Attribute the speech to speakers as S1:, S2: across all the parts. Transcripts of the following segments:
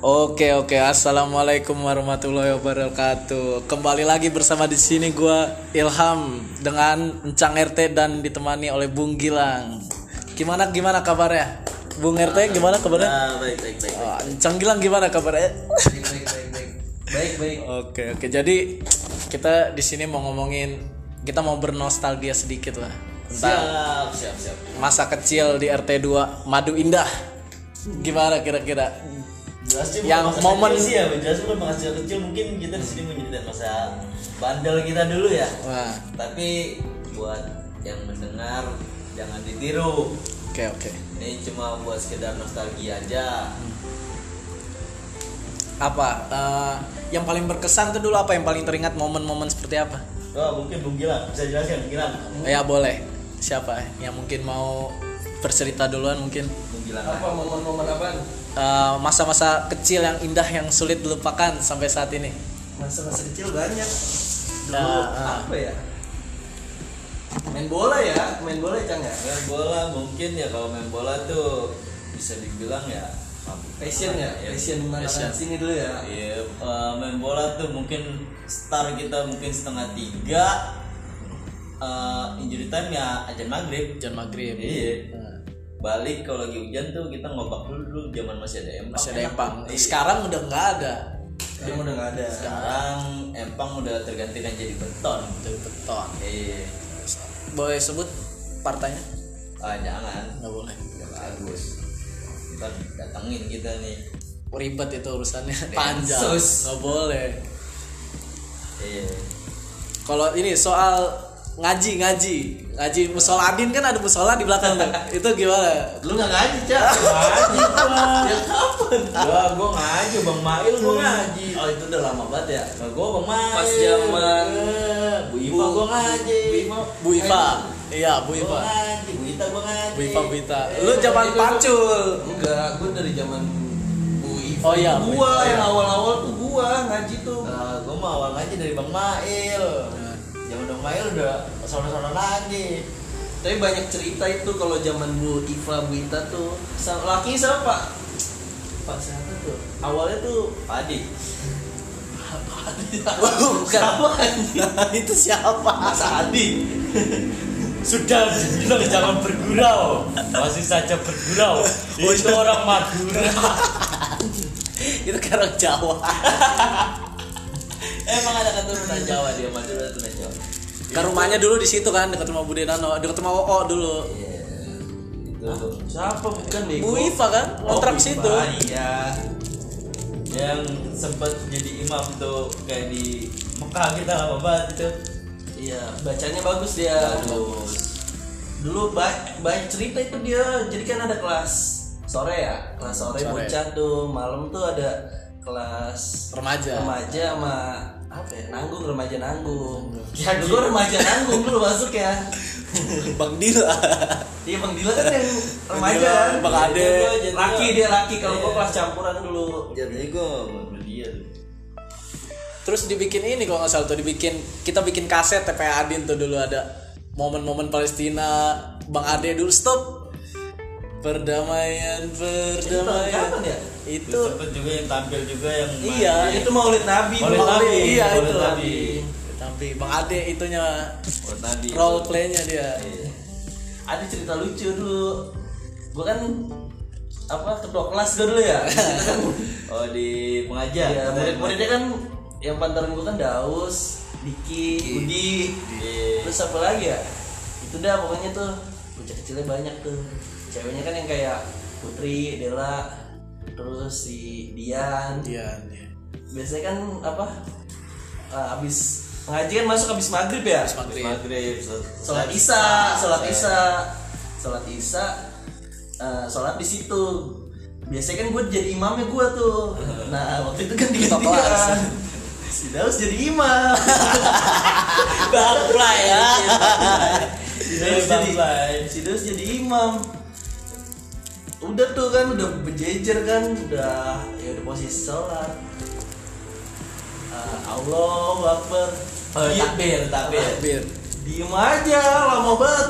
S1: Oke oke assalamualaikum warahmatullahi wabarakatuh. Kembali lagi bersama di sini gua Ilham dengan Encang RT dan ditemani oleh Bung Gilang. Gimana gimana kabarnya? Bung RT gimana kabarnya?
S2: Ah, baik baik baik.
S1: Oh, Encang Gilang gimana kabarnya?
S2: Baik baik baik baik. Baik baik.
S1: Oke oke jadi kita di sini mau ngomongin kita mau bernostalgia sedikit lah tentang
S2: Siap siap siap.
S1: masa kecil di RT 2 Madu Indah. Gimana kira-kira?
S2: Jelas sih
S1: Yang
S2: masa
S1: momen-
S2: kecil sih ya, jelas bukan masa kecil mungkin kita di sini menyediakan masa bandel kita dulu ya.
S1: Wah,
S2: Tapi buat yang mendengar jangan ditiru.
S1: oke oke.
S2: Ini cuma buat sekedar nostalgia aja.
S1: Apa? eh, yang paling berkesan tuh dulu apa? Yang paling teringat momen-momen seperti apa?
S2: Oh, mungkin Bung Gilang bisa jelaskan Gilang.
S1: Ya boleh. Siapa yang mungkin mau bercerita duluan mungkin?
S2: Bung Gilang.
S3: apa momen-momen apaan
S1: Eh, masa-masa kecil yang indah yang sulit dilupakan sampai saat ini.
S3: masa-masa kecil banyak dulu
S1: Nah, ah.
S3: apa ya main bola ya main bola ya Cang ya
S2: Main bola mungkin ya kalau main bola tuh bisa dibilang ya
S3: passion ya passion mana
S1: Passion.
S3: sini dulu ya
S2: Iya, eh, main bola tuh mungkin start kita mungkin setengah tiga, eh, injury time ya ajan maghrib.
S1: Jam maghrib.
S2: Iya.
S1: Nah,
S2: Balik kalau lagi hujan tuh kita ngobak dulu dulu zaman masih ada empang.
S1: masih ada empang.
S2: Iya.
S1: Sekarang udah nggak ada.
S3: sekarang udah nggak ada
S2: Sekarang empang udah tergantikan jadi beton.
S1: Dari beton.
S2: Iya.
S1: Boleh sebut partainya?
S2: Ah jangan.
S1: Nggak boleh.
S2: Nggak bagus. Kita datengin kita nih.
S1: Ribet itu urusannya.
S2: Densus.
S1: Panjang. Nggak boleh.
S2: Iya.
S1: Kalau ini soal ngaji ngaji ngaji musola adin kan ada musola di belakang tuh itu gimana
S2: Lu nggak ngaji cak? Ngaji gua. ya kapan? Gua gua ngaji bang Mail gua ngaji.
S3: oh itu udah lama banget ya
S2: Nah, gua bang Mail.
S3: Pas zaman
S2: Bu Ipa gua ngaji.
S3: Bu Ipa
S1: Bu Ipa iya Bu
S2: Gua
S1: Ipa
S2: ngaji. Bu Ita gua ngaji.
S1: Bu Ipa Bu Ipa lu zaman pacul
S3: enggak gue dari zaman Bu Iva
S1: Oh iya,
S3: gua yang
S1: iya.
S3: awal-awal tuh gua ngaji tuh
S2: Nah, gua mau awal ngaji dari Bang Mail. Zaman Bang Mail udah sono-sono lagi.
S3: tapi banyak cerita itu kalau zaman Bu Iva Bu Ita tuh sama laki sama Pak Pak siapa tuh awalnya tuh
S2: Padi.
S1: bukan
S3: siapa anjing?
S1: itu siapa
S3: Mas Adi
S2: Sudah dibilang jangan bergurau. Masih saja bergurau. Itu orang Madura.
S1: itu orang Jawa
S2: Emang ada keturunan Jawa dia Madura keturunan Jawa.
S1: ke rumahnya dulu di situ kan dekat rumah Bude Nano dekat rumah Oo dulu.
S2: Iya. Itu.
S3: siapa? Bukan
S1: Bu Iva kan? Kontrak
S3: Bu
S1: situ.
S3: Iya.
S2: Yang sempat jadi imam tuh kayak di Mekah kita lama banget itu.
S3: Iya bacanya bagus dia.
S2: Bagus.
S3: Dulu banyak, banyak cerita itu dia. Jadi kan ada kelas sore ya kelas sore,
S1: Sore.
S3: bocah tuh. Malam tuh ada kelas
S1: remaja.
S3: remaja sama apa ya? Nanggung remaja nanggung. Ya dulu remaja nanggung dulu masuk ya.
S1: Bang Dila.
S3: Iya bang Dila kan yang remaja.
S1: Bang Ade.
S2: Jadi
S3: laki dia laki. Kalau
S2: Iya.
S3: gua kelas campuran dulu.
S2: Jadinya gue dia
S1: terus dibikin ini kalau nggak salah tuh dibikin kita bikin kaset TPA Adin tuh dulu ada. Momen-momen Palestina Bang Ade dulu. Stop perdamaian perdamaian.
S3: ya?
S1: Itu
S2: itu sempet juga yang tampil juga yang
S1: Iya,
S2: main-
S3: itu maulid nabi
S2: Maulid
S3: Bang
S2: Nabi,
S1: iya
S2: Maulid
S1: itu.
S2: Nabi.
S1: tapi Bang Ade itunya
S2: Maulid Nabi
S1: role playnya dia.
S2: Iya.
S3: ada cerita lucu dulu. Gua kan apa ketua kelas gua dulu ya.
S2: Oh di pengajar.
S3: Ya, murid-muridnya kan yang pantaran gua kan Daus, Diki, Budi,
S2: Iya.
S3: terus apa lagi ya? Itu dah pokoknya tuh bocah kecilnya banyak tuh. Ceweknya kan yang kayak Putri, Dela, terus si Dian.
S1: dia dia
S3: Biasanya kan apa? eh, abis ngaji kan masuk abis maghrib ya?
S1: Habis maghrib.
S2: maghrib
S3: Sholat isya, sholat isya, sholat isya, eh, sholat di situ. Biasanya kan gue jadi imamnya gue tuh. Nah waktu itu kan digantikan. Si Daus jadi imam.
S2: Baplay ya
S3: si Daus jadi si Daus jadi imam. Udah tuh kan udah berjejer kan, udah ya udah posisi sholat. Eh, Allahu Akbar.
S2: Oh,
S3: Diem.
S2: takbir, takbir.
S1: Bir.
S3: Diem aja, lama banget.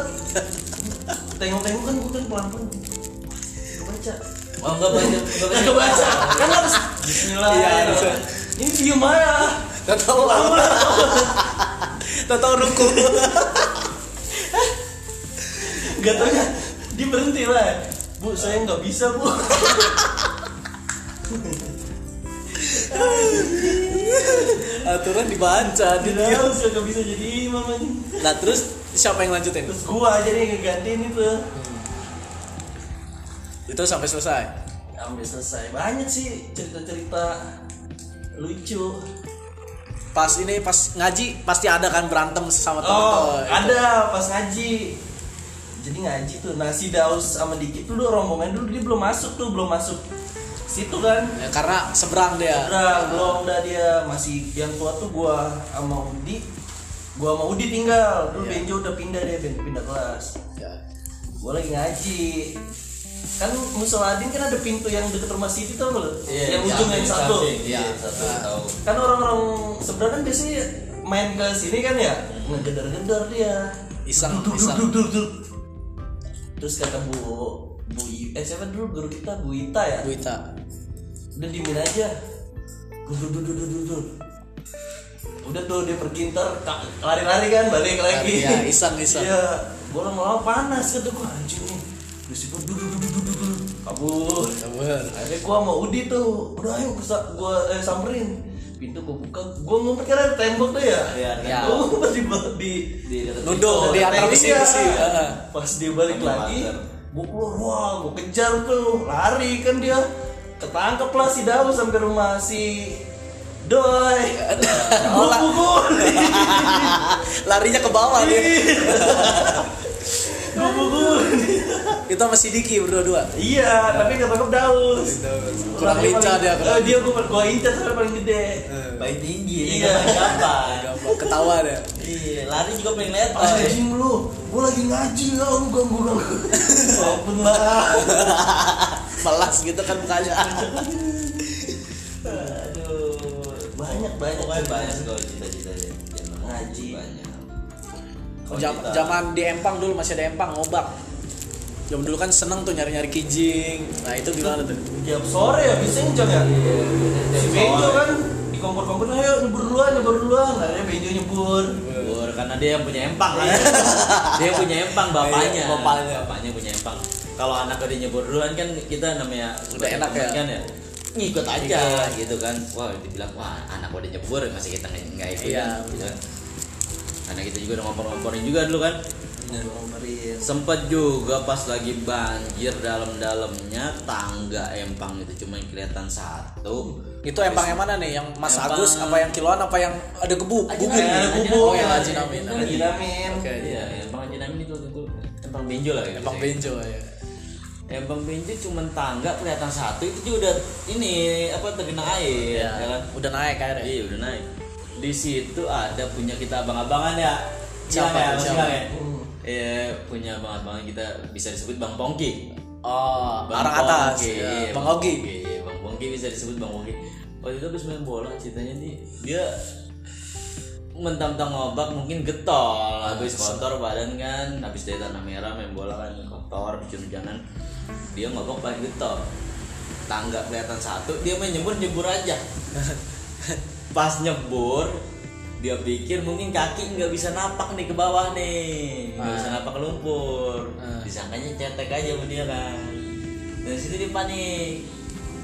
S3: Tengok-tengok kan gue kan pelan-pelan. Gue baca.
S2: Oh enggak baca, enggak baca.
S3: Kan harus Bismillah.
S1: Iya,
S3: ya.
S1: harusnya.
S3: Ini view mana?
S1: Gak tau Gak tau ruku
S3: Gak tau ya. Dia berhenti lah. Bu, saya nggak bisa bu.
S1: Aturan dibaca di
S3: Dia harus nggak bisa jadi imam.
S1: Nah terus siapa yang lanjutin?
S3: Terus gua aja nih yang ngegantiin itu.
S1: Itu sampai selesai
S3: Sampai selesai. Banyak sih cerita-cerita lucu.
S1: Pas ini pas ngaji pasti ada kan berantem sama
S3: Oh,
S1: teman-teman
S3: ada pas ngaji. Jadi ngaji tuh nasi daus sama dikit dulu rombongan dulu dia belum masuk tuh, belum masuk situ kan.
S1: Ya, Karena seberang dia
S3: Udah, belum udah dia masih yang tua tuh gua sama Udi. Gua sama Udi tinggal. Dulu
S1: Iya.
S3: Benjo udah pindah dia, Ben- pindah kelas.
S1: Ya.
S3: Gua lagi ngaji. Kan Musoladin kan ada pintu yang deket rumah Siti tau lo? yang ujung yang satu.
S2: Iya, satu tahu.
S3: Kan orang-orang sebenarnya kan biasanya main ke sini kan ya, ngegedar-gedar dia.
S1: Iseng,
S3: Duduk,
S1: iseng.
S3: duduk, duduk, duduk. Terus kata Bu Bu eh siapa dulu? Guru kita Bu Ita ya?
S1: Bu Ita.
S3: Udah diemin aja. Duduk duduk duduk duduk udah tuh dia pergi ntar lari-lari kan balik lagi.
S1: Iya, iseng, iseng.
S3: iya gue lama-lama panas kata gue anjing nih. Terus gue duduk duduk duduk duduk kabur.
S1: Sabar
S3: akhirnya gue sama Udi tuh udah ayo gue eh, samperin pintu gue buka gue ngumpet kan tembok tuh ya.
S2: Iya,
S1: Iya.
S3: gue ngumpet di di,
S2: Di
S1: Nunduk di antara besi
S3: Iya.
S1: besi Heeh.
S3: pas dia balik lagi gue keluar wah gue kejar tuh lari kan dia. Ketangkep lah si Daus sampai rumah si Doi gue pukul.
S1: Larinya ke bawah dia
S3: gue pukul
S1: Itu sama si Diki berdua-dua
S3: iya tapi ketangkep Daus
S1: Kurang lincah dia
S3: Eh, dia gue gue incar sampai paling gede
S2: Paling tinggi,
S3: Iya.
S2: iya.
S1: Gampang ketawa dia
S2: Iya, lari juga paling lebar.
S3: anjing lu gue lagi ngaji ya lu ganggu ganggu ampun lah
S1: Melas gitu kan mukanya
S3: aduh banyak banyak cerita.
S2: banyak kalau cita-cita ya. Zaman
S3: Ngaji.
S2: banyak.
S1: Jam-
S2: kita-
S1: Zaman di Empang dulu masih ada Empang ngobak Jam dulu kan seneng tuh nyari-nyari kijing Nah itu gimana tuh?
S3: tiap sore ya bisa jam ya si Benjo kan di kompor-kompor ayo nyebur duluan nyebur duluan akhirnya Benjo nyebur
S2: Bur, karena dia yang punya empang kan. dia yang punya empang bapaknya.
S1: Iya, bapaknya.
S2: Bapaknya punya empang. Kalau anak udah nyebur duluan kan kita namanya
S1: Udah enak ya.
S2: kan ya. Ngikut aja gitu kan. Wah, dibilang wah anak udah nyebur masih kita nggak nggak ikut
S1: Iya,
S2: kan. Karena kita juga udah ngompor-ngomporin juga dulu kan.
S3: ngomorin
S2: Sempet juga pas lagi banjir dalam-dalamnya tangga empang itu cuma kelihatan satu.
S1: Itu Empang yang mana nih? Yang Mas
S2: Empang-
S1: Agus apa yang kiloan apa yang ada gebu?
S2: Aji
S1: Gubin?
S2: Namin,
S3: ada.
S1: Oh yang
S2: Namin.
S1: Haji Namin
S2: Kan
S3: Haji Namin.
S1: Oke
S2: Iya, empang Haji Namin itu itu empang benjo lah gitu.
S1: Empang Benjo ya
S2: Empang benjo cuma tangga kelihatan satu itu juga udah ini apa tergenang air
S1: Iya
S2: ya kan?
S1: Udah naik airnya
S2: Iya udah naik. Di situ ada punya kita abang-abangan ya.
S1: Siapa
S2: ya,
S1: siapa?
S2: Gilang ya?
S3: Hmm.
S2: Iya punya abang-abangan kita bisa disebut Bang Pongki.
S1: Oh
S2: Bang
S1: orang atas
S2: Pongki,
S1: ya. Bang
S2: Pongki.
S1: Ogi
S2: Iya, Bang Pongki bisa disebut Bang Pongki. Waktu itu habis main bola ceritanya nih dia mentang-mentang ngobak mungkin getol habis kotor badan kan habis dari tanah merah main bola kan kotor hujan-hujanan dia ngobak paling getol tangga kelihatan satu dia main nyebur nyebur aja pas nyebur dia pikir mungkin kaki nggak bisa napak nih ke bawah nih. Nggak bisa napak ke lumpur.
S1: Ah.
S2: disangkanya cetek aja dia kan. Dari situ dia panik.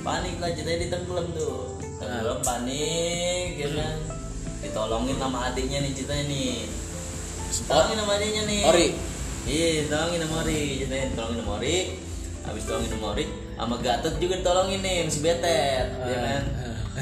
S2: Panik lah ceritanya ditenggelam tuh. Tenggelam panik ya kan. Ditolongin sama adiknya nih ceritanya nih. Tolongin sama adiknya nih.
S1: Ori.
S2: iya tolongin sama Ori. Ceritanya tolongin sama Ori. Habis tolongin sama Ori sama Gatot juga ditolongin nih si Betet ya kan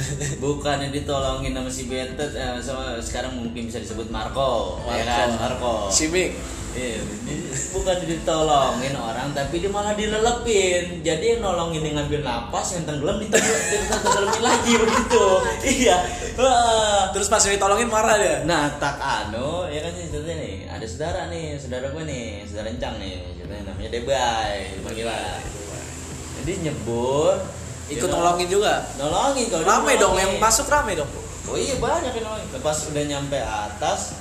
S2: bukan yang ditolongin sama si Betet eh, sama sekarang mungkin bisa disebut Marco, ya kan Marco
S1: Simik
S2: Iya, di- bukan ditolongin orang tapi dia malah dilelepin. Jadi yang nolongin yang ngambil napas, yang tenggelam ditenggelam, lagi begitu. Iya.
S1: Terus pas ditolongin marah dia
S2: Nah, tak anu, ya kan ceritanya nih, ada saudara nih, saudara gue nih, saudara Encang nih, ceritanya namanya Debay, panggilan. Jadi nyebur,
S1: Ikut
S2: dia
S1: nolongin juga
S2: nolongin kalau
S1: Rame dong
S2: nolongin.
S1: yang masuk rame dong
S2: Oh iya banyak yang nolongin. Pas udah nyampe atas,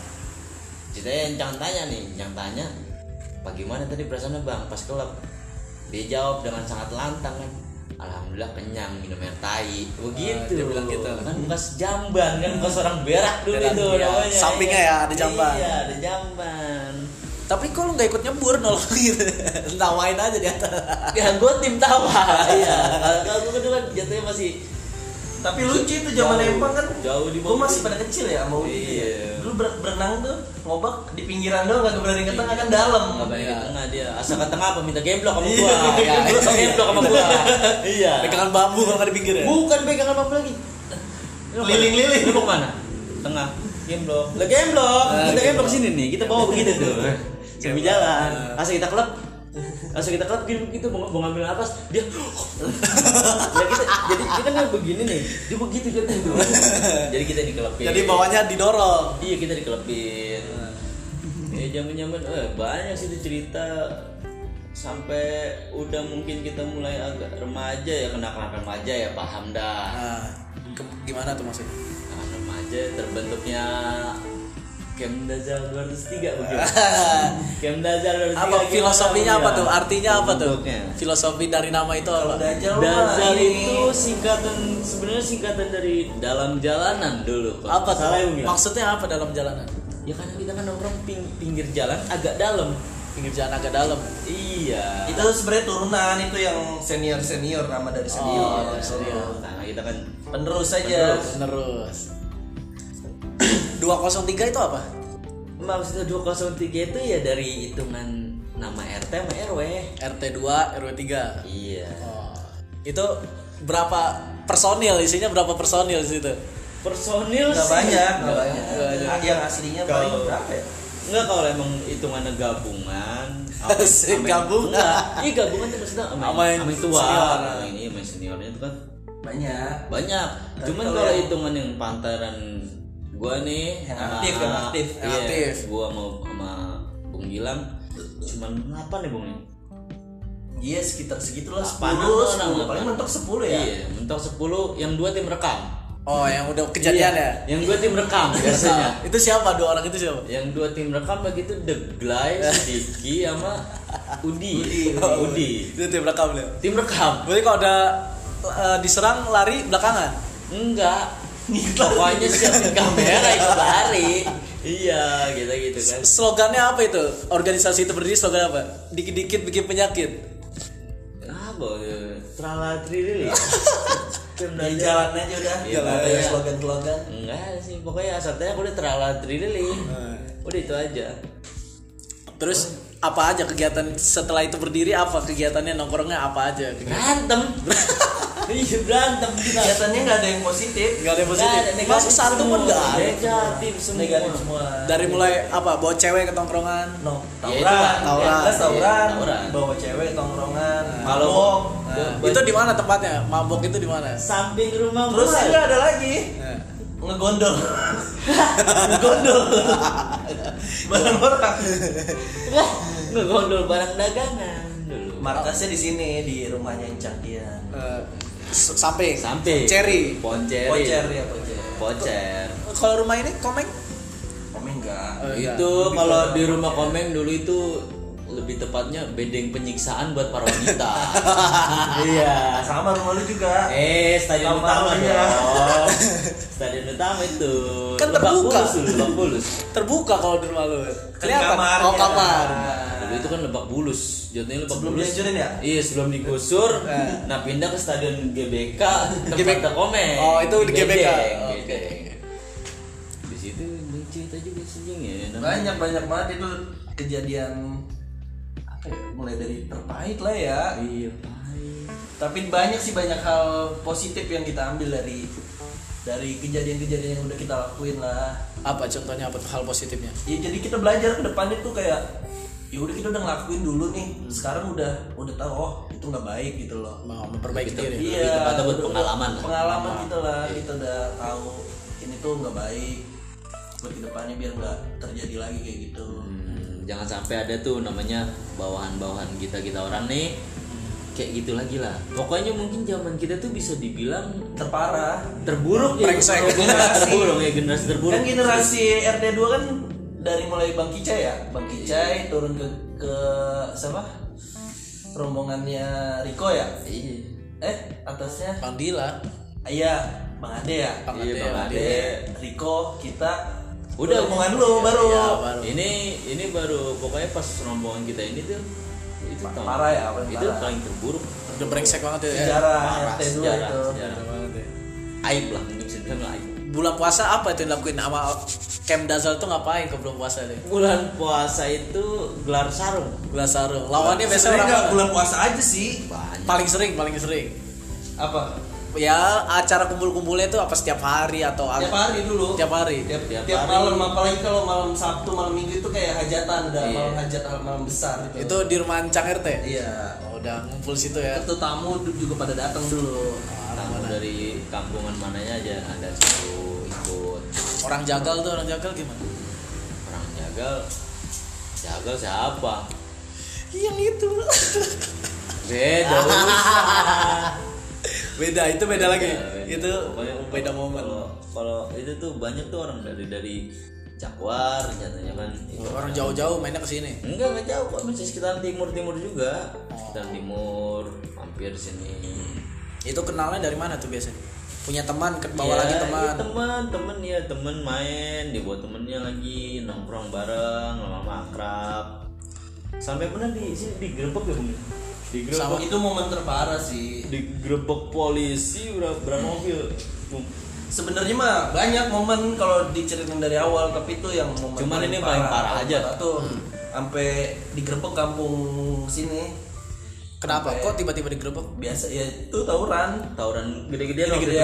S2: ceritanya Encang tanya nih, Encang tanya, bagaimana tadi perasaannya bang pas kelap? Dia jawab dengan sangat lantang kan, alhamdulillah kenyang minum air tai begitu
S1: dia bilang gitu.
S2: kan bekas jamban kan bekas orang berak dulu
S1: Berak,
S2: itu
S1: iya.
S2: namanya
S1: Sampingnya ya, ada jamban.
S2: iya ada jamban
S1: Tapi kok lu nggak ikut nyebur nol gitu. Tawain aja di atas.
S2: ya gue tim tawa iya kalau gue dulu kan jatuhnya masih
S3: Tapi lucu itu zaman
S2: Jauh.
S3: Empang kan.
S2: Jauh di
S3: Gue masih pada kecil ya mau
S2: Iya.
S3: Dulu ber- berenang tuh ngobak di pinggiran doang nggak berani ke tengah kan dalam.
S2: nggak banyak
S1: Iya.
S2: ke tengah dia asal ke tengah apa minta gemblok sama gua
S1: Iya, iya.
S2: Gemblok, gemblok sama gua iya
S1: Pegangan bambu kalau nggak di pinggir ya.
S2: bukan pegangan apa lagi Lu mau-
S3: Liling-liling.
S2: lu mau ke mana tengah gemblok lah gemblok
S1: Ah,
S2: kita gemblok. sini nih kita bawa begitu tuh sambil jalan
S1: Ah.
S2: asal kita klub asal kita klub gitu gitu mau, mau ngambil nafas dia ya kita jadi kita kan begini nih dia begitu jatuh tuh jadi kita dikelepin
S1: Jadi bawahnya didorong.
S2: Iya kita dikelepin. Ya zaman zaman eh banyak sih itu cerita sampai udah mungkin kita mulai agak remaja ya kenakalan remaja ya paham dah.
S1: Nah, gimana tuh maksudnya?
S2: Kenakalan remaja terbentuknya Kemdazal 203 begitu. Kemdazal 203
S1: apa filosofinya apa tuh? Artinya apa tuh? Filosofi dari nama itu apa?
S3: Dajjal
S2: Dazal
S3: ini.
S2: itu singkatan sebenarnya singkatan dari dalam jalanan dulu.
S1: Apa tuh?
S2: salah ya, ya?
S1: Maksudnya apa dalam jalanan?
S2: Ya karena kita kan nongkrong ping- pinggir jalan agak dalam.
S1: Pinggir jalan agak dalam.
S2: Iya.
S3: Itu sebenarnya turunan itu yang senior senior nama dari
S1: Oh,
S3: senior.
S1: senior.
S2: Karena kita kan
S3: Penerus saja.
S1: Terus. 203 itu apa?
S2: maksudnya 203 itu ya dari hitungan nama RT sama RW.
S1: RT 2, RW 3.
S2: Iya.
S1: Oh. Itu berapa personil? Isinya berapa personil di situ?
S2: Personil
S3: Nggak
S2: sih
S3: banyak, nggak banyak.
S1: banyak.
S3: Ah, Yang aslinya paling berapa ya?
S2: Enggak kalau emang hitungannya gabungan.
S1: Asik, gabungan.
S2: Enggak, Iya gabungan tuh maksudnya sama,
S1: yang
S2: tua.
S1: senior.
S2: Sama ini sama yang seniornya itu kan
S3: Banyak.
S2: banyak.
S3: Tapi
S2: Cuman
S3: kalau
S2: hitungan yang pantaran gua nih
S3: Yang aktif, yang aktif.
S2: Iya,
S1: Yang aktif.
S2: Gua mau sama Bung Gilang cuman 8 ya Bung ya?
S3: Iya sekitar segitulah
S2: Apaan
S3: 10,
S2: orang,
S3: 10
S2: orang,
S3: paling mentok 10 ya.
S2: Iya, mentok 10 yang dua tim rekam.
S1: Oh, yang udah kejadian ya?
S2: Yang dua tim rekam biasanya.
S1: itu siapa? Dua orang itu siapa?
S2: yang dua tim rekam begitu The Glay, Diki sama Udi.
S3: Udi,
S2: Udi.
S1: Itu tim rekam ya.
S2: Tim rekam.
S1: Berarti kalau ada eh, diserang lari belakangan.
S2: Enggak. Pokoknya siapin kamera ikut lari. Iya, gitu gitu kan.
S1: Slogannya apa itu? Organisasi itu berdiri slogan apa? Dikit-dikit bikin penyakit.
S2: Apa? ya? Trala trilili. Tim
S3: Di jalan aja udah.
S2: Iya,
S3: Jalan
S2: pokoknya.
S3: aja slogan-slogan.
S2: Enggak sih, pokoknya asatnya aku udah trala trilili. Udah itu aja.
S1: Terus apa aja kegiatan setelah itu berdiri apa kegiatannya nongkrongnya apa aja?
S2: Berantem. Iya berantem.
S3: Kegiatannya nggak ada yang positif.
S1: Enggak ada yang positif.
S2: Nggak ada, negatif
S1: Masa satu pun enggak ada.
S2: Negatif semua.
S3: Negatif semua.
S1: Dari mulai apa? Bawa cewek ke tongkrongan.
S3: No,
S2: Ya,
S3: tawuran,
S2: lah.
S1: Tawuran.
S3: Jelas tawuran, bawa cewek tongkrongan,
S2: Kalau-
S3: mabok.
S1: Nah, itu di mana tempatnya? Mabok itu di mana?
S2: samping rumah
S3: Terus
S2: gua.
S3: enggak ada lagi
S1: Nah.
S3: Ngegondol. ngegondol. Barang orang.
S2: Ngegondol barang dagangan dulu.
S3: Markasnya di sini di rumahnya Encang dia.
S1: Eh, s- samping.
S2: Samping.
S1: Cherry.
S2: Ponceri.
S3: Pocer ya, pocer.
S2: Pocer.
S1: Kalau rumah ini komeng?
S3: Komeng enggak.
S1: Oh, iya.
S2: itu kalau di rumah komeng dulu itu lebih tepatnya bedeng penyiksaan buat para wanita. iya.
S3: Sama rumah lu juga.
S2: Eh, stadion
S3: Sama
S2: utama dong. Stadion utama itu.
S1: Kan
S2: Lebak
S1: terbuka.
S2: Bulus dulu, Lebak Bulus.
S1: Terbuka kalau di rumah lu. Kelihatan.
S3: kamarnya.
S1: Oh, kamar.
S2: Dulu itu kan Lebak Bulus. Jatuhnya Lebak
S3: Sebelum
S2: Bulus.
S3: dihancurin ya?
S2: Iya, sebelum digusur.
S1: Eh.
S2: Nah, pindah ke stadion GBK, tempat
S1: GBK.
S2: komeng.
S1: Oh, itu di GBK. Oke.
S2: bedeng. Di situ cerita juga sih Jeng, ya. namanya.
S3: Banyak banyak banget itu kejadian apa ya? Mulai dari terpahit lah ya.
S2: Iya.
S3: Tapi banyak sih banyak hal positif yang kita ambil dari dari kejadian-kejadian yang udah kita lakuin lah.
S1: Apa contohnya apa hal positifnya?
S3: Ya jadi kita belajar ke depannya tuh kayak ya udah kita udah ngelakuin dulu nih. Sekarang udah udah tahu oh itu nggak baik gitu loh.
S1: Mau memperbaiki diri.
S2: Lebih tepatnya buat pengalaman lah.
S3: Pengalaman kita lah, kita udah tahu ini tuh nggak baik. Buat ke depannya biar nggak terjadi lagi kayak gitu.
S2: Hmm, jangan sampai ada tuh namanya bawahan-bawahan kita kita orang nih kayak gitu lagi lah. Pokoknya mungkin zaman kita tuh bisa dibilang
S3: Terparah.
S2: terburuk ya. Generasi terburuk ya generasi terburuk.
S3: Kan generasi RT 2 kan dari mulai Bang Kicai ya, Bang Kicai turun ke ke siapa? Rombongannya Riko ya.
S2: Iya.
S3: eh atasnya
S1: Bang Dila
S3: iya bang Ade ya
S1: Bang
S2: Iya,
S1: Ade,
S2: Bang
S1: Bang
S2: Ade.
S1: Ade.
S3: Rico kita
S2: Udah,
S3: omongan lu baru.
S1: Iya, baru.
S2: ini ini baru pokoknya pas rombongan kita ini tuh itu tahun-
S3: parah ya, paling
S2: itu
S3: parah.
S2: paling terburuk.
S1: Udah brengsek banget ya.
S3: Sejarah
S2: Parah,
S3: RT dua
S2: sejarah,
S3: itu.
S2: sejarah.
S1: Parah banget ya.
S2: aib lah mungkin bisa dibilang aib.
S1: Bulan puasa apa itu yang dilakuin sama Camp Dazal tuh ngapain ke bulan puasa deh
S2: bulan puasa itu gelar sarung.
S1: Gelas sarung. Lawannya biasa
S3: Sebenarnya
S1: orang
S3: bulan puasa aja sih.
S2: Banyak.
S1: Paling sering paling sering.
S3: Apa
S1: ya acara kumpul-kumpulnya itu apa setiap hari atau
S3: tiap hari dulu.
S1: Tiap hari?
S3: Tiap,
S2: Tiap
S3: tiap
S2: hari.
S3: malam apalagi kalau malam Sabtu malam Minggu itu kayak hajatan udah
S2: Iya.
S3: malam hajat malam besar gitu.
S1: itu di rumah Ancang RT
S3: iya.
S1: Oh, udah ngumpul situ ya?
S3: Itu tamu juga pada datang dulu.
S2: Tamu dari kampungan mananya aja ada satu ikut.
S1: Orang jagal tuh orang jagal gimana?
S2: Orang jagal? Jagal siapa?
S1: Yang itu.
S2: Beda.
S1: beda itu beda lagi.
S2: Beda, beda.
S1: itu
S2: Pokoknya
S1: beda momen.
S2: kalau kalau itu tuh banyak tuh orang dari dari Jakwar katanya kan. Itu
S1: orang jauh-jauh mainnya ke sini?
S2: Enggak enggak jauh kok masih sekitar timur timur juga.
S1: Oh.
S2: sekitar timur hampir sini.
S1: Itu kenalnya dari mana tuh biasanya? Punya teman ke bawa
S2: Iya,
S1: lagi teman?
S2: teman teman ya teman main dibawa temennya lagi nongkrong bareng lama-lama akrab. Sampai pernah di sini digerebek ya bung digerebek
S3: itu momen terparah sih.
S2: Digerebek polisi berapa berapa mobil?
S3: Sebenarnya mah banyak momen kalau diceritain dari awal tapi itu yang momen
S2: Cuman ini paling parah aja. Hmm.
S3: tuh. Sampai digerebek kampung sini.
S1: Kenapa?
S3: Sampai-
S1: kok tiba-tiba digerebek
S3: biasa ya itu tawuran.
S2: Tawuran gede-gedean. Gede-gede.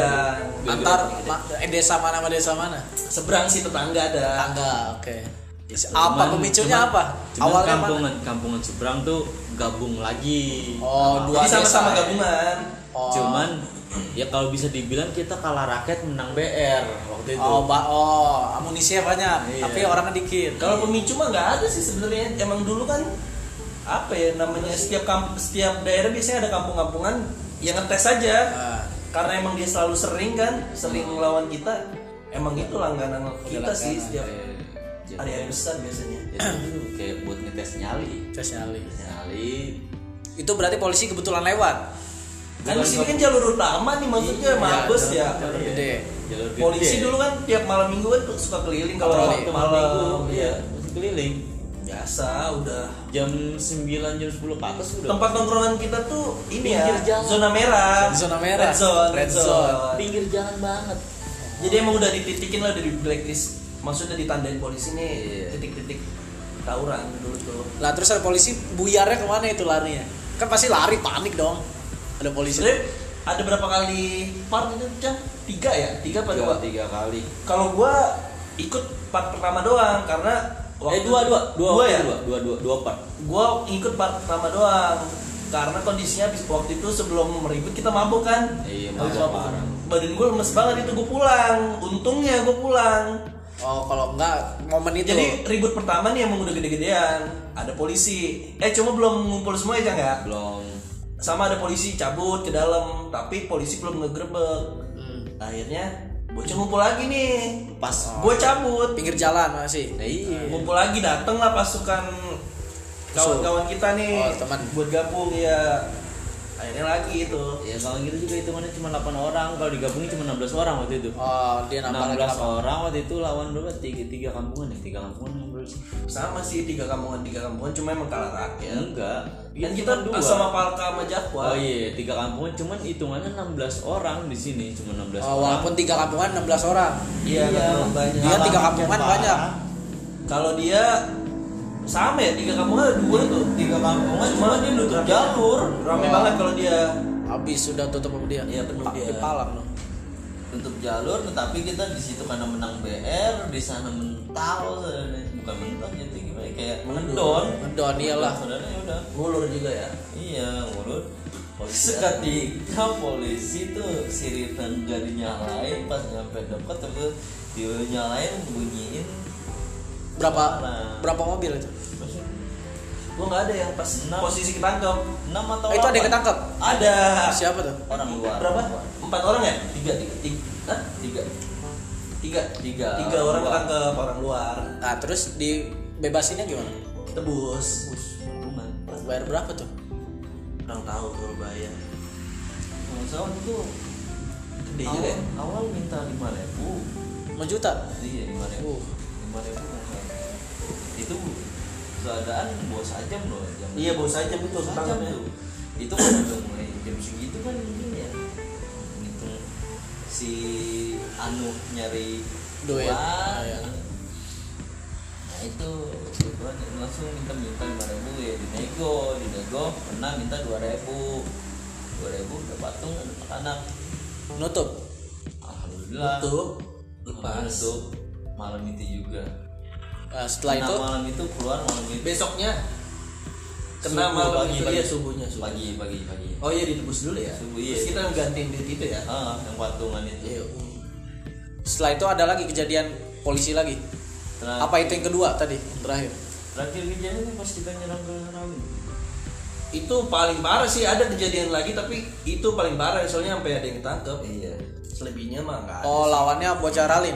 S1: antar ma- eh, desa mana sama desa mana?
S3: Seberang sih tetangga ada.
S1: Tangga oke. apa
S2: Cuman-
S1: pemicunya
S2: cuman-
S1: apa?
S2: cuman
S1: awalnya mana?
S2: kampungan kampungan seberang tuh gabung lagi.
S1: Oh dua
S3: jadi sama-sama gabungan.
S1: Oh.
S2: cuman ya kalau bisa dibilang kita kalah raket menang BR waktu itu.
S1: Oh, ba- oh amunisinya banyak.
S2: Iya.
S1: tapi orangnya dikit.
S3: Kalau pemicu mah nggak ada sih sebenarnya. Emang dulu kan apa ya namanya setiap kamp setiap daerah biasanya ada kampung-kampungan yang ngetes saja
S1: Nah,
S3: karena emang dia selalu sering kan sering melawan kita emang itu langganan kita sih setiap
S2: Jadi-
S3: hari-hari besar biasanya.
S2: Itu kayak buat ngetes nyali.
S1: Tes nyali.
S2: Nyali.
S1: Itu berarti polisi kebetulan lewat?
S3: Kan di sini kan jalur utama nih maksudnya
S1: Iya,
S3: mabes ya.
S1: jalur gede.
S2: Jalur gede.
S3: polisi dulu kan tiap malam minggu kan suka keliling kalau waktu
S2: malam minggu.
S3: Ya
S2: ya keliling.
S3: Biasa udah.
S2: Jam 9 jam 10 ke atas udah.
S3: Tempat nongkrongan kita tuh ini ya
S2: Pinggir jalan.
S3: zona merah.
S1: Zona merah.
S3: red zone,
S1: Red
S3: red
S1: zone.
S3: zone.
S2: pinggir jalan banget.
S3: Jadi emang udah dititikin lah dari blacklist maksudnya ditandain polisi nih
S2: Iya.
S3: titik-titik tawuran dulu tuh
S1: lah terus ada polisi buyarnya ke mana itu larinya? Kan pasti lari panik dong. Ada polisi.
S3: Sebenarnya ada berapa kali part itu jam tiga ya? Tiga apa
S2: tiga,
S3: dua?
S2: tiga kali.
S3: Kalau gua ikut part pertama doang karena
S2: eh dua dua. Dua
S3: dua ya?
S2: dua. Dua dua dua part.
S3: Gua ikut part pertama doang karena kondisinya habis waktu itu sebelum meribut kita mabuk kan?
S2: Iya,
S3: Habis
S2: mabuk
S3: badan gue lemes banget itu gue pulang. Untungnya gue pulang
S1: oh kalau enggak momen itu.
S3: Jadi ribut pertama nih emang udah gede-gedean. Ada polisi. Eh cuma belum ngumpul semua ya nggak
S2: belum.
S3: Sama ada polisi cabut ke dalam tapi polisi belum ngegerebek
S1: Hmm.
S3: akhirnya bocah ngumpul lagi nih.
S2: Pas
S3: gue cabut.
S1: Pinggir jalan masih
S2: Nah, iya.
S3: Ngumpul lagi dateng lah pasukan kawan-kawan kita nih.
S1: Oh, teman.
S3: buat gabung ya akhirnya lagi itu.
S2: Ya kalau gitu juga hitungannya cuma 8 orang. Kalau digabungin cuma 16 orang waktu itu.
S1: Oh dia nambah lagi
S2: 16
S1: nambah.
S2: orang waktu itu lawan berapa? Tiga tiga kampungan ya? Tiga kampungan yang berapa? Sih
S3: sama sih tiga kampungan tiga kampungan. Cuma emang kalah rakyat.
S2: Enggak.
S3: Dan
S2: Itu
S3: kita
S2: cuma dua.
S3: sama Palka sama Jakwa
S2: oh iya tiga kampungan. Cuman hitungannya 16 orang di sini. Cuma 16
S1: oh,
S2: orang
S1: walaupun tiga kampungan 16 orang.
S3: Iya nggak banyak.
S1: Dia tiga kampungan banyak.
S3: Kalau dia sama ya tiga kampungan ada dua tuh
S2: tiga kampungan
S3: Cuma
S2: cuma dia nutup
S3: rame-
S2: jalur
S3: rame
S1: Oh.
S3: banget kalau dia.
S1: Habis sudah tutup sama dia.
S3: Iya, penuh dia.
S1: di Palang loh.
S2: Nutup jalur tetapi kita di situ karena menang BR di sana mental bukan mental jadi gimana ya, kayak mengendon
S1: ngedon iyalah.
S2: saudara ya udah.
S3: Ngulur juga ya?
S2: Iya mulut seketika polisi tuh siritan gak dinyalain pas nyampe dekat terus dia nyalain bunyiin
S1: berapa
S2: Parah.
S1: berapa mobil itu?
S3: Gua nggak ada yang pas
S2: Enam.
S3: posisi ketangkep.
S2: Enam atau
S1: Oh, itu ada yang ketangkep?
S3: Ada.
S1: Siapa tuh?
S2: Orang luar.
S3: Berapa? Empat orang ya?
S2: Tiga tiga tiga. Hah? tiga.
S3: Tiga.
S2: Tiga.
S3: Tiga orang
S2: luar.
S3: ketangkep orang luar.
S1: Nah terus dibebasinnya gimana?
S3: Tebus.
S2: Lumayan.
S1: bayar berapa tuh?
S3: Kurang tahu kalau bayar
S2: pesawat itu
S3: Gede
S2: awal,
S3: juga ya?
S2: awal minta lima ribu.
S1: 5 juta?
S2: Iya lima ribu.
S1: Uh.
S2: Lima ribu itu keadaan bawa sajam loh jam
S3: Iya, bawa sajam itu,
S2: sajam
S3: ketangkapnya.
S2: tuh itu kan udah mulai jam segitu kan mungkin ya gitu si anu nyari
S1: Duit.
S2: uang.
S1: Ah, iya.
S2: nah itu kebetulan langsung minta minta lima ribu ya dinego dinego pernah minta dua ribu dua ribu udah patung anak-anak
S1: nutup
S2: alhamdulillah
S3: Tuh, lepas.
S2: Tutup. Malam itu juga
S1: Nah, setelah
S2: Kena
S1: itu
S2: malam itu keluar malam itu
S3: Besoknya kena
S2: Subuh,
S3: malam
S2: pagi,
S3: itu
S2: pagi.
S3: ya subuhnya, subuh.
S2: pagi pagi pagi
S3: Oh iya ditebus dulu ya.
S2: Subuh, iya.
S3: Terus kita gantiin duit itu ya.
S2: ah yang patungan itu
S3: Iya.
S1: setelah itu ada lagi kejadian polisi lagi
S2: Terakhir-
S1: apa itu yang kedua tadi yang terakhir
S2: terakhir kejadian pas kita nyerang ke Rawin
S3: Itu paling parah sih ada kejadian lagi tapi itu paling parah soalnya sampai ada yang ketangkep.
S2: iya
S3: Selebihnya mah enggak ada.
S1: oh lawannya bocah ralin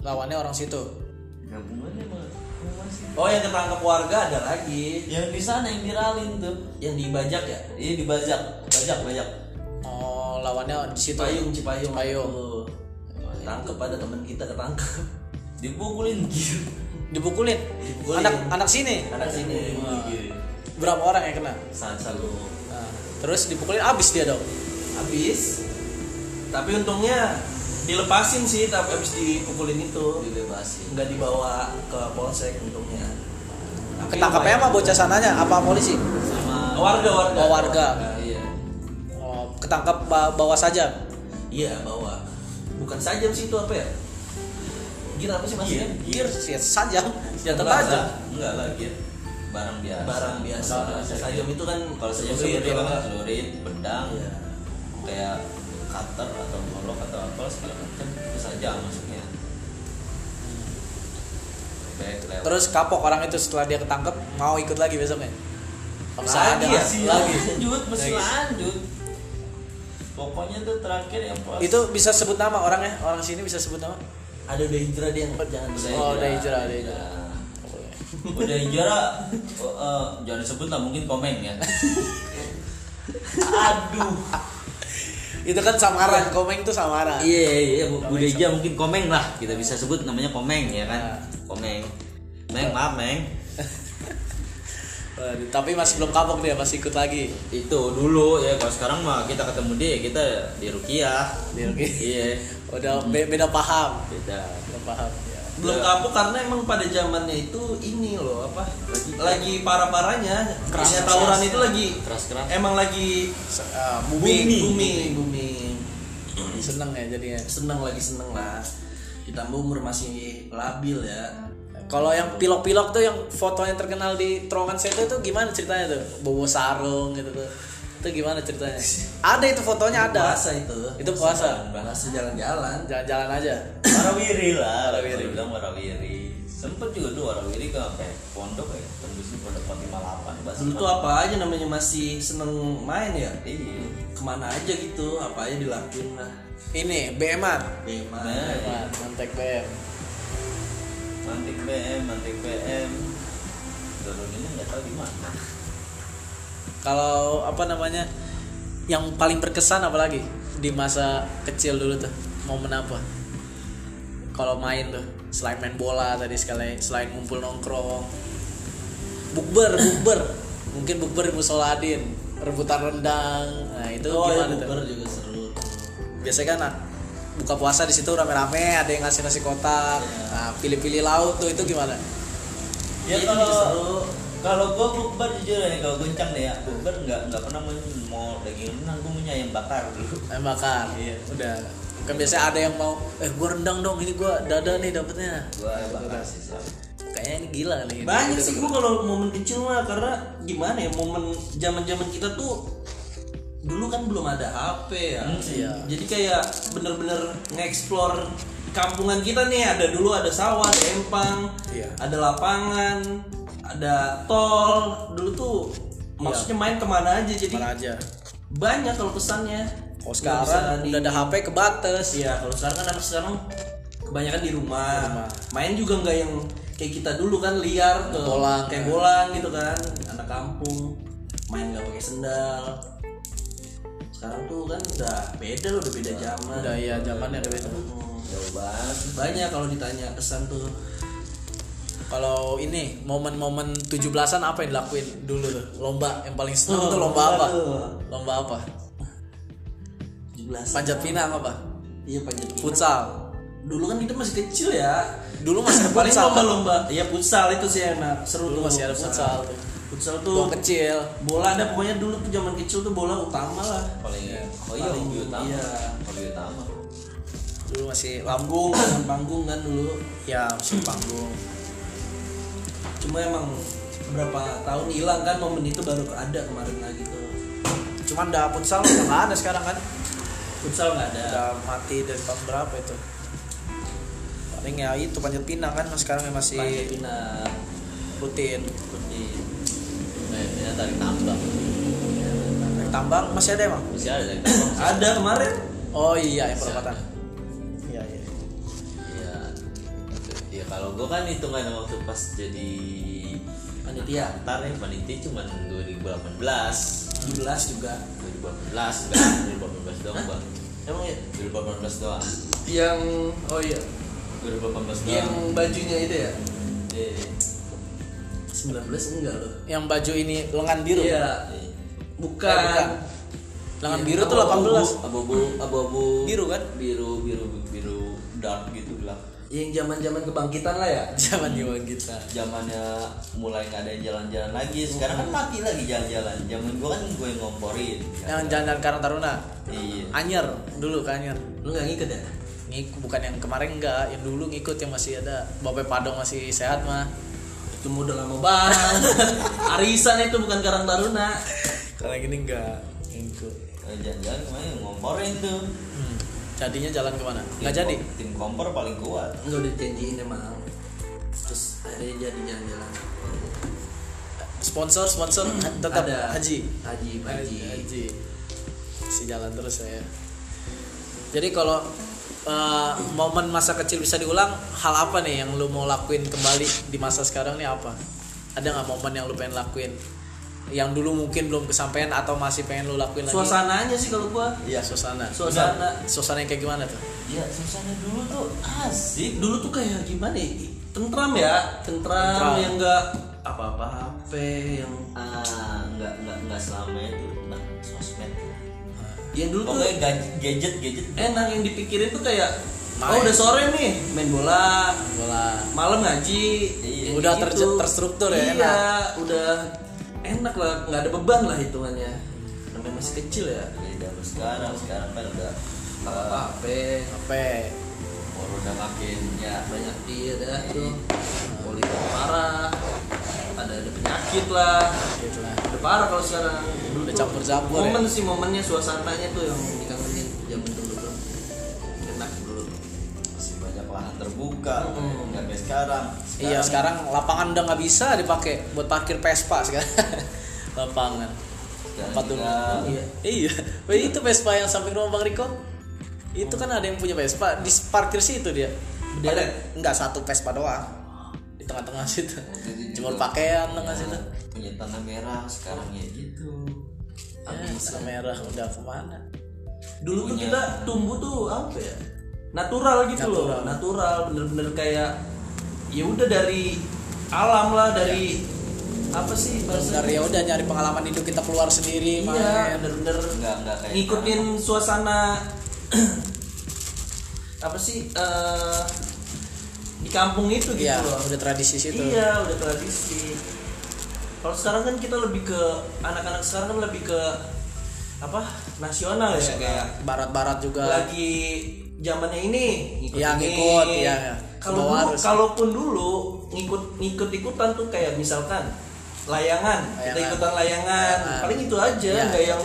S1: lawannya orang situ
S2: gabungannya mah
S3: Oh yang ketangkep warga ada lagi.
S2: yang di sana yang di Rawin tuh
S3: Yang dibajak ya.
S2: iya dibajak bajak bajak
S1: oh lawannya di situ
S3: Cipayung, Cipayung.
S1: Cipayung.
S3: Tuh. Tangkep ada teman kita ketangkep.
S2: dipukulin gitu
S1: dipukulin
S3: Dipukulin.
S1: anak anak sini
S3: Anak sini.
S1: berapa orang yang kena
S2: satu
S1: Nah, terus dipukulin abis dia dong
S3: Habis. Tapi untungnya dilepasin sih tapi habis dipukulin itu.
S2: dibebasin
S3: Enggak dibawa ke polsek untungnya.
S1: Ketangkapnya sama bocah sananya apa polisi
S2: sama
S3: warga warga.
S1: Oh, warga.
S2: iya
S1: oh, ketangkap ba- bawa saja
S3: Iya bawa. Bukan sajam sih itu apa ya? Gila apa sih maksudnya?
S2: gear
S1: Siat saja senjata
S2: Enggak
S1: tajam
S2: lah, enggak lah gear barang biasa
S3: Barang biasa. Sajam itu kan
S2: kalau sajam
S3: celurit
S2: seperti
S3: kalau
S2: kan
S3: nggak.
S2: celurit pedang
S3: Iya.
S2: kayak segala macam itu saja lewat.
S1: Terus kapok orang itu setelah dia ketangkep mau ikut lagi besoknya? Paksa
S3: Lagi
S1: ada.
S3: ya?
S2: masih
S1: lagi.
S2: Lanjut masih
S1: Lagi.
S2: lanjut. Pokoknya tuh terakhir yang pas.
S1: Itu bisa sebut nama orangnya? Orang sini bisa sebut nama?
S3: Ada udah hijrah dia yang jangan
S2: Udah
S1: Oh, udah hijrah, udah hijrah.
S2: Nah, udah hijrah oh, eh, jangan disebut lah mungkin komen ya. Aduh
S1: itu kan samaran komeng itu samaran.
S2: Iya iya Bu. Udah hijrah mungkin komeng lah kita bisa sebut namanya komeng ya kan?
S1: Nah.
S2: komeng. Meng maaf Meng.
S1: Waduh, tapi masih belum kapok dia masih ikut lagi.
S2: Itu dulu ya. Kalau sekarang mah kita ketemu dia kita di Rukiah.
S1: Di Rukiah.
S2: iya.
S1: Udah be- beda paham.
S2: Beda.
S1: Beda paham.
S3: Belum kapok karena emang pada zamannya itu ini loh apa lagi parah parahnya
S1: Keras,
S3: keras
S1: keras.
S3: tawuran itu lagi
S2: keras keras.
S3: emang lagi
S1: Se-
S3: booming.
S1: Booming
S3: booming. booming
S1: seneng ya jadinya.
S3: Seneng lagi seneng lah. Ditambah umur masih labil ya.
S1: Kalau yang pilok-pilok tuh yang fotonya terkenal di terowongan saya itu gimana ceritanya tuh? Bawa sarung gitu tuh itu gimana ceritanya? Ada itu fotonya ada.
S3: puasa itu.
S1: Itu puasa.
S3: Puasa jalan-jalan.
S1: Jalan-jalan aja.
S2: Warawiri lah.
S1: Warawiri.
S2: bilang warawiri. Sempet juga tuh warawiri ke sampai pondok ya? Tembus pondok 458 bahasa
S3: dulu tuh apa aja namanya? Masih seneng main ya?
S2: Iya.
S3: Ke mana aja gitu apa aja dilakuin lah.
S1: Ini BM-an
S3: Bema
S2: Nah,
S1: BM-an mantek BM
S2: mantik BM mantik BM turunnya nggak tahu di mana
S1: kalau apa namanya yang paling berkesan apalagi di masa kecil dulu tuh? Momen apa? Kalau main tuh selain main bola tadi sekali selain ngumpul nongkrong. Bukber bukber. Mungkin bukber di musoladin rebutan rendang. Nah itu
S3: oh ya
S1: gimana tuh?
S3: bukber juga seru
S1: biasanya kan ah, buka puasa di situ rame-rame ada yang ngasih nasi kotak. Nah pilih-pilih lauk tuh itu gimana?
S2: Ya
S3: Itu
S2: kalau. Kalau gua bukber jujur ya kalau goncang deh ya. Bukber nggak nggak pernah mau mau daging rendang gua punya ayam bakar. Dulu
S1: ayam bakar?
S2: Iya.
S1: udah. Kan biasanya ada yang mau eh gua rendang dong ini gua dada nih dapetnya.
S2: Gua ayam bakar sih
S1: kayaknya ini gila nih.
S3: Banyak
S1: Gitu.
S3: sih gua kalau momen kecil mah karena gimana ya momen zaman zaman kita tuh dulu kan belum ada HP ya.
S2: Hmm,
S1: iya.
S3: jadi kayak bener-bener nge-explore kampungan kita nih ada dulu ada sawah ada empang
S1: Iya.
S3: ada lapangan ada tol dulu tuh maksudnya main ke mana aja jadi
S1: Mana aja.
S3: banyak kalau pesannya.
S1: Kalau sekarang
S3: di-
S1: udah ada HP kebatas.
S3: Iya, kalau sekarang kan anak sekarang kebanyakan di rumah.
S1: Di rumah.
S3: Main juga nggak yang kayak kita dulu kan liar tuh
S1: Bolang.
S3: kayak bolang gitu kan anak kampung. Main nggak pakai sendal. Sekarang tuh kan udah beda loh udah beda zaman.
S1: udah ya zamannya udah beda.
S3: Hmm,
S2: jauh banget.
S3: Banyak kalau ditanya kesan tuh
S1: kalau ini momen-momen 17-an apa yang dilakuin dulu tuh? Lomba yang paling seneng tuh lomba apa?
S3: tuh.
S1: Lomba apa?
S3: 17
S1: panjat pinang apa?
S3: Iya panjat pinang.
S1: futsal.
S3: Dulu kan kita masih kecil ya.
S1: Dulu masih
S3: paling
S1: futsal.
S3: lomba-lomba. Iya futsal itu sih enak. Seru
S1: dulu
S3: tuh.
S1: masih ada futsal tuh.
S3: Futsal tuh
S1: kecil.
S3: bola ada. Pokoknya dulu tuh zaman kecil tuh bola utama lah.
S2: Paling oh iya
S3: Paling-
S2: utama.
S3: iya.
S2: hobi utama.
S1: Dulu masih
S3: panggung. Kan panggung kan dulu.
S1: Ya masih panggung
S3: cuma emang berapa tahun hilang kan momen itu baru ada kemarin lagi tuh.
S1: Cuman udah futsal udah nggak ada sekarang kan?
S3: Futsal nggak ada.
S1: Udah mati dari tahun berapa itu? Paling ya itu panjat pinang kan sekarang yang masih
S3: panjat pinang.
S1: Rutin.
S3: Seperti
S2: nah tarik tambang.
S1: Naik tambang masih ada emang?
S2: Masih ada tarik tambang.
S3: Ada. Kemarin.
S1: Oh iya yang perempatan
S2: kalau gue kan hitungan waktu pas jadi
S3: panitia
S2: antar ya panitia cuma 2018
S3: 17 juga.
S2: 2018 enggak 2018 doang bang.
S3: Emang ya
S2: 2018 doang.
S3: Yang oh iya.
S2: 2018 doang.
S3: Yang bajunya itu ya?
S2: Iya.
S3: 19 enggak loh.
S1: Yang baju ini lengan biru?
S3: Iya.
S1: Eh,
S3: bukan.
S1: Bukan. lengan
S3: Iya,
S1: biru tuh
S2: Abu-abu,
S1: 18
S2: abu-abu abu-abu
S1: Biru kan?
S2: biru biru biru dark gitu lah
S3: yang zaman zaman kebangkitan lah ya.
S1: Zaman zaman kita
S2: zamannya mulai nggak ada yang jalan-jalan lagi. Sekarang kan mati lagi jalan-jalan. Zaman gua kan gue yang ngomporin
S1: yang jalan Karang Taruna?
S2: Iya.
S1: Anyer dulu ke Anyer.
S3: Lu nggak ngikut ya?
S1: Ngikut bukan yang kemarin enggak yang dulu ngikut yang masih ada. Bapak Padong masih sehat mah.
S3: Itu udah lama banget. Arisan itu bukan karang taruna.
S1: Kalau yang ini enggak ngikut.
S2: Jalan-jalan kemarin ngomporin tuh.
S1: Hmm. Jadinya jalan ke mana?
S2: Nggak
S1: jadi?
S2: kom- tim kompor paling kuat.
S3: Enggak udah janjiin emang. Terus akhirnya jadi jalan-jalan.
S1: Sponsor sponsor tetap
S3: Ada.
S1: haji?
S3: Haji haji
S1: haji. Si jalan terus saya jadi kalau uh, momen masa kecil bisa diulang hal apa nih yang lu mau lakuin kembali di masa sekarang nih apa? Ada nggak momen yang lu pengen lakuin yang dulu mungkin belum kesampaian atau masih pengen lu lakuin lagi?
S3: Suasananya sih kalau gua.
S1: Iya suasana.
S3: Suasana.
S1: Suasana yang kayak gimana tuh?
S2: Ya suasana dulu tuh asik.
S3: Dulu tuh kayak gimana ya? Tentram ya tentram,
S1: Tentram.
S3: yang enggak apa-apa HP yang
S2: ah nggak nggak nggak selama itu tentang sosmed.
S3: Yang dulu tuh
S2: pokoknya ga- gadget gadget.
S3: enak yang dipikirin tuh kayak
S1: Main.
S3: oh udah sore nih main bola.
S1: Bola.
S3: Malam ngaji.
S2: Iya.
S1: Udah
S3: gitu.
S1: terstruktur ya,
S3: iya
S1: enak.
S3: udah enak lah nggak ada beban lah hitungannya. Namanya masih kecil ya.
S2: Beda sama sekarang. Sekarang kan udah
S3: apa
S2: uh,
S3: HP
S1: apa?
S2: baru udah makin ya
S3: banyak dia dah tuh. Politik parah. Ada ada penyakit lah.
S1: Gitu lah.
S3: Udah parah kalau sekarang. Dulu
S1: Udah
S3: tuh
S1: campur-campur
S3: momen sih momennya suasananya tuh yang dikangenin zaman dulu tuh. Enak dulu
S2: masih banyak lahan terbuka.
S3: Hmm.
S2: nggak kayak sekarang
S1: iya. Sekarang lapangan udah nggak bisa dipakai buat parkir Vespa sekarang. Lapangan. Tempat
S2: juga
S1: umum
S3: Iya.
S1: iya. Weh, itu Vespa yang samping rumah Bang Riko? Itu kan ada yang punya Vespa. Di parkir situ dia.
S3: Berderet?
S1: Ada- enggak satu Vespa doang. Di tengah-tengah situ.
S2: Jadi
S1: cuma pakaian tengah situ.
S2: punya tanah merah. Sekarang ya gitu.
S1: Ya, tanah merah. Udah ke mana?
S3: Dulu tuh kita tumbuh tuh apa ya? Natural gitu loh.
S1: Natural.
S3: natural. Bener-bener kayak ya udah dari alam lah dari apa sih
S1: benar ya udah nyari pengalaman hidup kita keluar sendiri
S3: iya
S1: main
S3: bener-bener
S2: nggak kayak
S3: ngikutin suasana apa sih eh, di kampung itu gitu
S1: iya
S3: loh.
S1: udah tradisi situ.
S3: Iya udah tradisi. Kalau sekarang kan kita lebih ke anak-anak sekarang kan lebih ke apa nasional ya kayak
S1: barat-barat juga.
S3: lagi zamannya ini ngikut
S1: Iya,
S3: ini.
S1: ngikut, iya.
S3: Kalau dulu, kalaupun dulu ngikut ngikut ikutan tuh kayak misalkan layangan, kita
S1: Layangan.
S3: ikutan layangan,
S1: Layangan.
S3: paling itu aja,
S1: Iya,
S3: nggak yang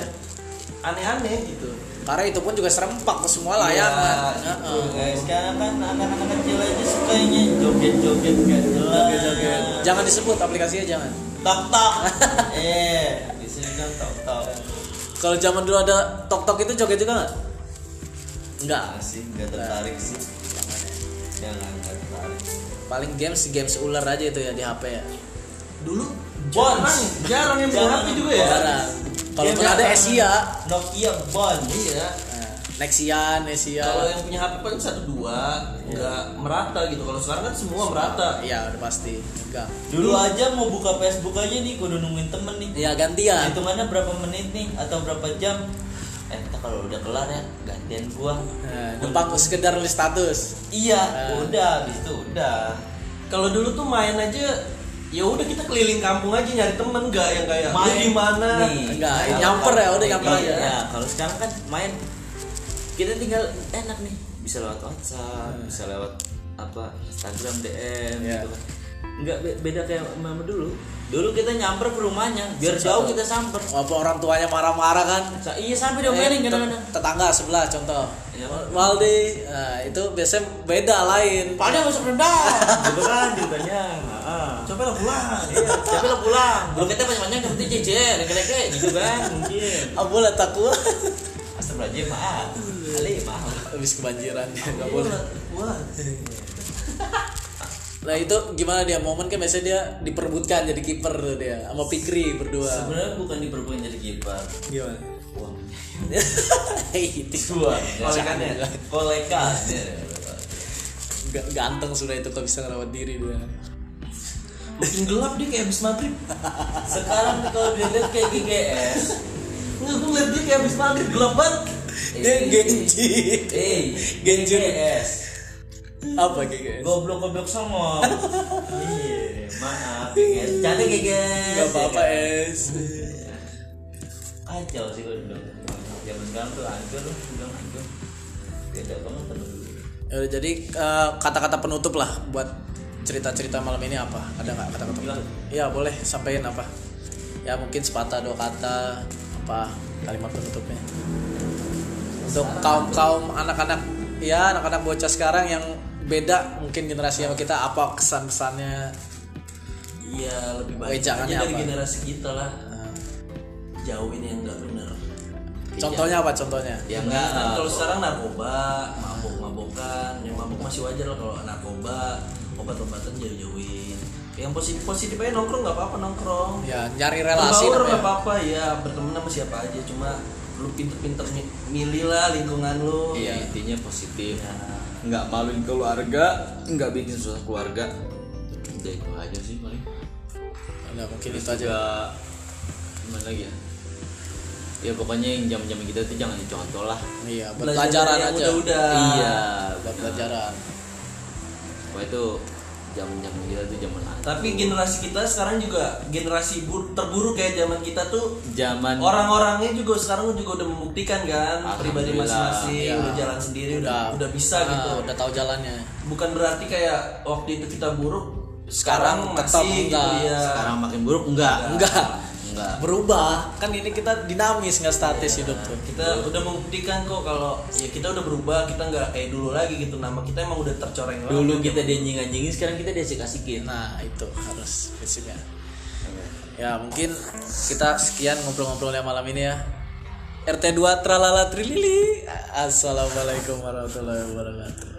S3: aneh-aneh gitu.
S1: karena itu pun juga serempak tuh semua
S3: Iya,
S1: layangan
S3: gitu.
S1: Heeh.
S2: Kayak sekarang kan anak-anak kecil aja sukanya joget-joget gak jelas
S1: Joget-joget. jangan disebut aplikasinya jangan
S2: tok tok eh di sini kan tok tok
S1: kalau zaman dulu ada tok tok itu joget juga nggak nggak
S2: nggak sih nggak tertarik sih. Jangan nggak tertarik.
S1: Paling games games ular aja itu ya di HP ya.
S3: Dulu
S2: Bonds.
S3: jarang jarang yang punya HP juga ya?
S1: Jarang. Kalaupun
S2: Game
S1: ada? Asia.
S2: Nokia Bond
S3: iya.
S1: Nah, Nexian Asia.
S3: Kalau yang punya HP paling satu dua nggak merata gitu. Kalau sekarang kan semua merata.
S1: Iya udah pasti. Enggak.
S2: Dulu aja mau buka Facebook aja nih kudu nungguin temen nih.
S1: Ya gantian.
S2: Hitungannya berapa menit nih atau berapa jam eh ntar kalau udah kelar ya gantian gua.
S1: Nah, numpang sekedar nulis status.
S2: Iya udah habis itu udah.
S3: Kalau dulu tuh main aja ya udah kita keliling kampung aja nyari temen nggak yang kayak
S2: Main.
S3: di mana.
S1: Enggak, nyamper ya, udah nyamper aja.
S2: ya kalau sekarang kan main. Kita tinggal enak nih bisa lewat WhatsApp bisa lewat apa Instagram DM
S1: Iya.
S2: gitu kan nggak be- beda kayak sama dulu dulu kita nyamper ke rumahnya biar jauh kita samper
S1: walaupun orang tuanya marah-marah kan
S2: Sa- iya sampai diomelin
S1: Eh,
S2: kadang-kadang
S1: tetangga sebelah contoh
S2: Iya.
S1: Waldi nah, itu biasanya beda lain
S2: Padahal masuk rendang gitu kan ditanya Heeh.
S3: coba lah pulang
S2: Iya, tapi lo pulang. Belum kita banyak-banyak penting jejer, leke-leke gitu kan mungkin.
S1: ah boleh takut
S2: Astagfirullahaladzim, maaf. Kali maaf.
S1: habis kebanjiran nggak
S3: Pulang,
S1: boleh
S3: pulang.
S1: Nah itu gimana dia momen kan biasanya dia diperbutkan jadi kiper tuh dia sama Pikri berdua
S2: Sebenarnya bukan diperbuat jadi kiper.
S1: gimana
S2: Uang.
S1: itu
S2: Uang.
S3: Kolekannya.
S2: Kolekan.
S1: Ga- ganteng sudah itu kok bisa ngerawat diri dia
S3: makin gelap dia kayak habis maghrib
S2: Sekarang kalau dilihat kayak GGS.
S3: nggak gue ngeliat dia kayak habis maghrib gelap banget
S1: dia Genji
S2: Eh,
S1: Genji.
S2: GGS.
S1: Apa GGS
S2: Goblok goblok sama. Iya, maaf GGS. Cantik GGS.
S1: nggak apa-apa es
S2: Kacau sih kalau bilang. Zaman sekarang tuh hancur, bilang hancur. Beda banget sama dulu.
S1: Ya udah, jadi eh, kata-kata penutup lah buat cerita-cerita malam ini apa? Ada nggak kata-kata penutup? Iya boleh sampaikan apa? Ya mungkin sepatah dua kata apa kalimat penutupnya? Untuk kaum kaum anak-anak ya anak-anak bocah sekarang yang beda mungkin generasi sama kita apa kesan kesannya?
S3: iya lebih baik
S1: Wejangannya
S3: aja dari
S1: apa?
S3: generasi kita lah. Jauhin yang nggak bener.
S1: Contohnya apa contohnya?
S2: Ya enggak.
S3: kalau sekarang narkoba mabuk-mabukan yang mabuk masih wajar lah kalau narkoba. Obat-obatan jauh-jauhin. Yang positif positif aja nongkrong nggak apa-apa nongkrong.
S1: Ya nyari relasi
S3: nggak apa-apa ya. Berteman sama siapa aja. Cuma lu pinter-pinter mi- milih lah lingkungan lu.
S2: Iya intinya positif. Nggak maluin keluarga, nggak bikin susah keluarga. Udah itu aja sih paling.
S1: Udah mungkin itu aja.
S2: Gimana lagi ya? Ya pokoknya yang jam-jam kita tuh jangan dicontoh lah.
S1: Iya, buat pelajaran aja.
S3: udah-udah.
S2: Iya,
S1: Buat pelajaran.
S2: Pokoknya itu jam-jam kita tuh zaman
S3: tapi generasi kita sekarang juga generasi bur- terburuk kayak zaman kita tuh
S2: zaman
S3: orang-orangnya juga sekarang juga udah membuktikan kan pribadi masing-masing
S1: iya.
S3: udah jalan sendiri udah udah bisa
S1: ah,
S3: gitu
S1: Udah tahu jalannya.
S3: bukan berarti kayak waktu itu kita buruk
S1: Sekarang
S3: sekarang,
S1: tetap
S3: masih gitu
S1: enggak.
S3: ya
S2: sekarang makin buruk enggak?
S1: Enggak.
S2: Enggak.
S1: Berubah. Kan ini kita dinamis nggak statis hidup tuh.
S3: kita udah membuktikan kok kalau ya kita udah berubah kita nggak kayak dulu lagi gitu nama kita emang udah tercoreng.
S2: Dulu kita dianjing-anjingin, sekarang kita diasik-asikin.
S1: Nah, itu harus prinsipnya. Ya, mungkin kita sekian ngobrol-ngobrolnya malam ini ya. RT2 tralala trilili. Assalamualaikum warahmatullahi wabarakatuh.